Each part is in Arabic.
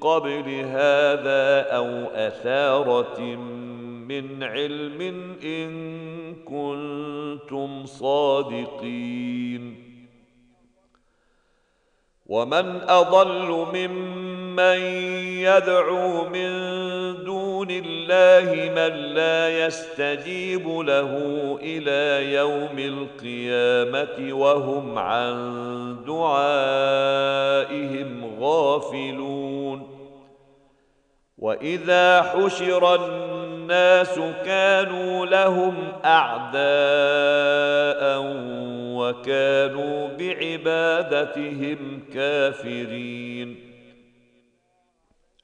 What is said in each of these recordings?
قبل هذا أو أثارة من علم إن كنتم صادقين. ومن أضل ممن يدعو من دون الله من لا يستجيب له إلى يوم القيامه وهم عن دعائهم غافلون واذا حشر الناس كانوا لهم اعداء وكانوا بعبادتهم كافرين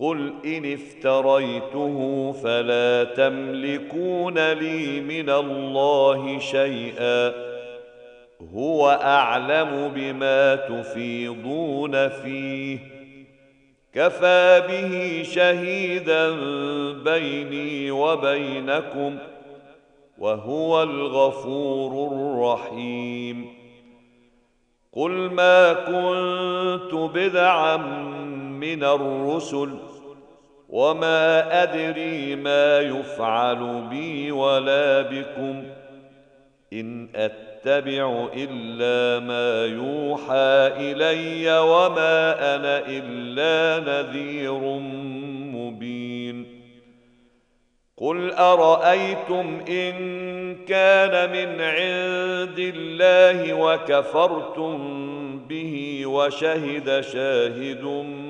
قل ان افتريته فلا تملكون لي من الله شيئا هو اعلم بما تفيضون فيه كفى به شهيدا بيني وبينكم وهو الغفور الرحيم قل ما كنت بدعا من الرسل وما ادري ما يفعل بي ولا بكم ان اتبع الا ما يوحى الي وما أنا الا نذير مبين قل ارايتم ان كان من عند الله وكفرتم به وشهد شاهد من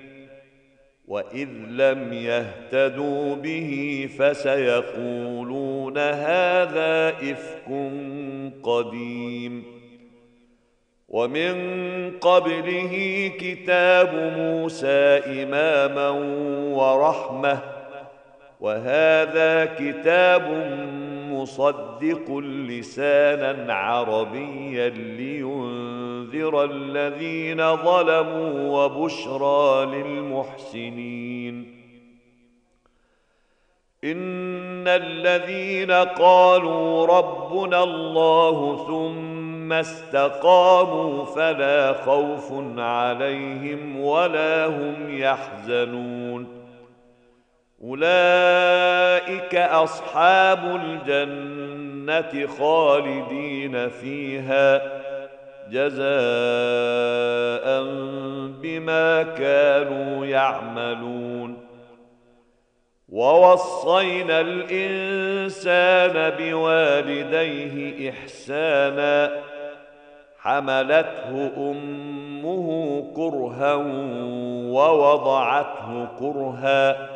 واذ لم يهتدوا به فسيقولون هذا افك قديم ومن قبله كتاب موسى اماما ورحمه وهذا كتاب مصدق لسانا عربيا لينذر الذين ظلموا وبشرى للمحسنين. إن الذين قالوا ربنا الله ثم استقاموا فلا خوف عليهم ولا هم يحزنون. أولئك أصحاب الجنة خالدين فيها. جزاء بما كانوا يعملون. ووصينا الإنسان بوالديه إحسانا حملته أمه كرها ووضعته كرها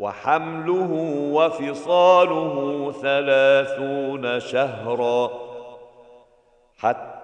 وحمله وفصاله ثلاثون شهرا حتى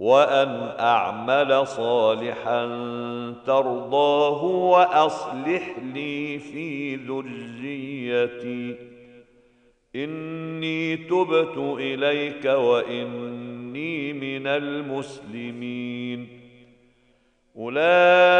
وأن أعمل صالحا ترضاه وأصلح لي في ذريتي. إني تبت إليك وإني من المسلمين. أولئك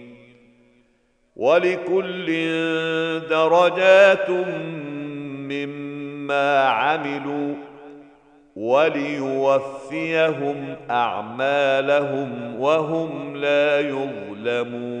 ولكل درجات مما عملوا وليوفيهم أعمالهم وهم لا يظلمون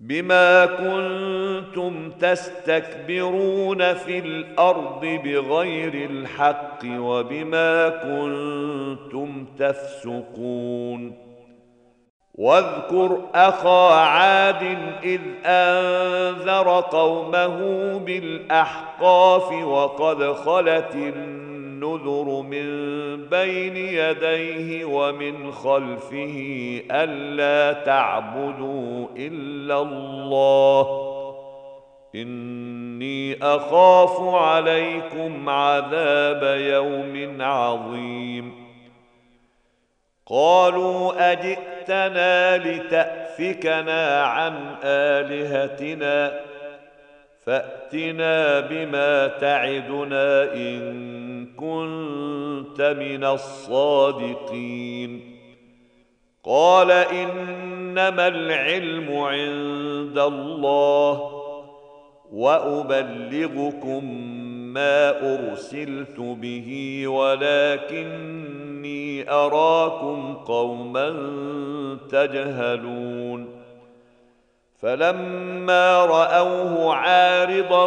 بما كنتم تستكبرون في الأرض بغير الحق وبما كنتم تفسقون واذكر اخا عاد اذ انذر قومه بالاحقاف وقد خلت النذر من بين يديه ومن خلفه ألا تعبدوا إلا الله. إني أخاف عليكم عذاب يوم عظيم. قالوا أجئتنا لتأفكنا عن آلهتنا فأتنا بما تعدنا إن كنت من الصادقين. قال إنما العلم عند الله وأبلغكم ما أرسلت به ولكني أراكم قوما تجهلون. فلما رأوه عارضا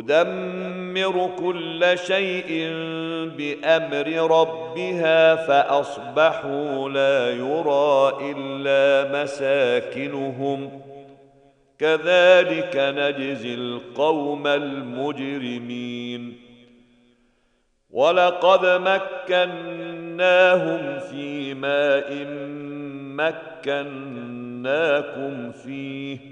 تدمر كل شيء بأمر ربها فأصبحوا لا يرى إلا مساكنهم. كذلك نجزي القوم المجرمين. ولقد مكناهم في ماء مكناكم فيه.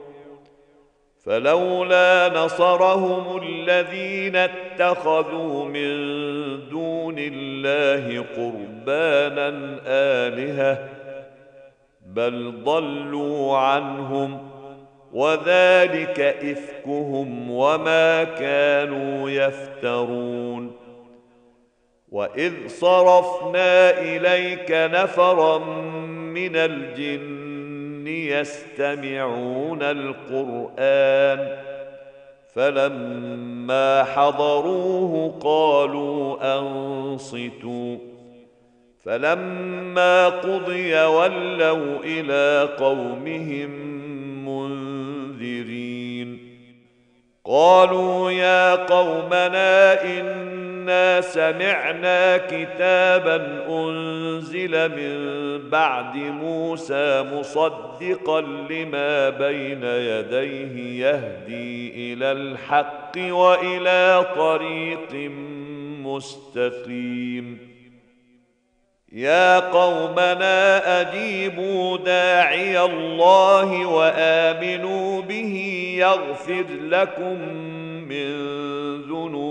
فلولا نصرهم الذين اتخذوا من دون الله قربانا آلهة بل ضلوا عنهم وذلك إفكهم وما كانوا يفترون. وإذ صرفنا إليك نفرا من الجن يستمعون القرآن فلما حضروه قالوا أنصتوا فلما قضي ولوا إلى قومهم منذرين قالوا يا قومنا إن انا سمعنا كتابا أنزل من بعد موسى مصدقا لما بين يديه يهدي إلى الحق وإلى طريق مستقيم. يا قومنا أجيبوا داعي الله وآمنوا به يغفر لكم من ذنوبكم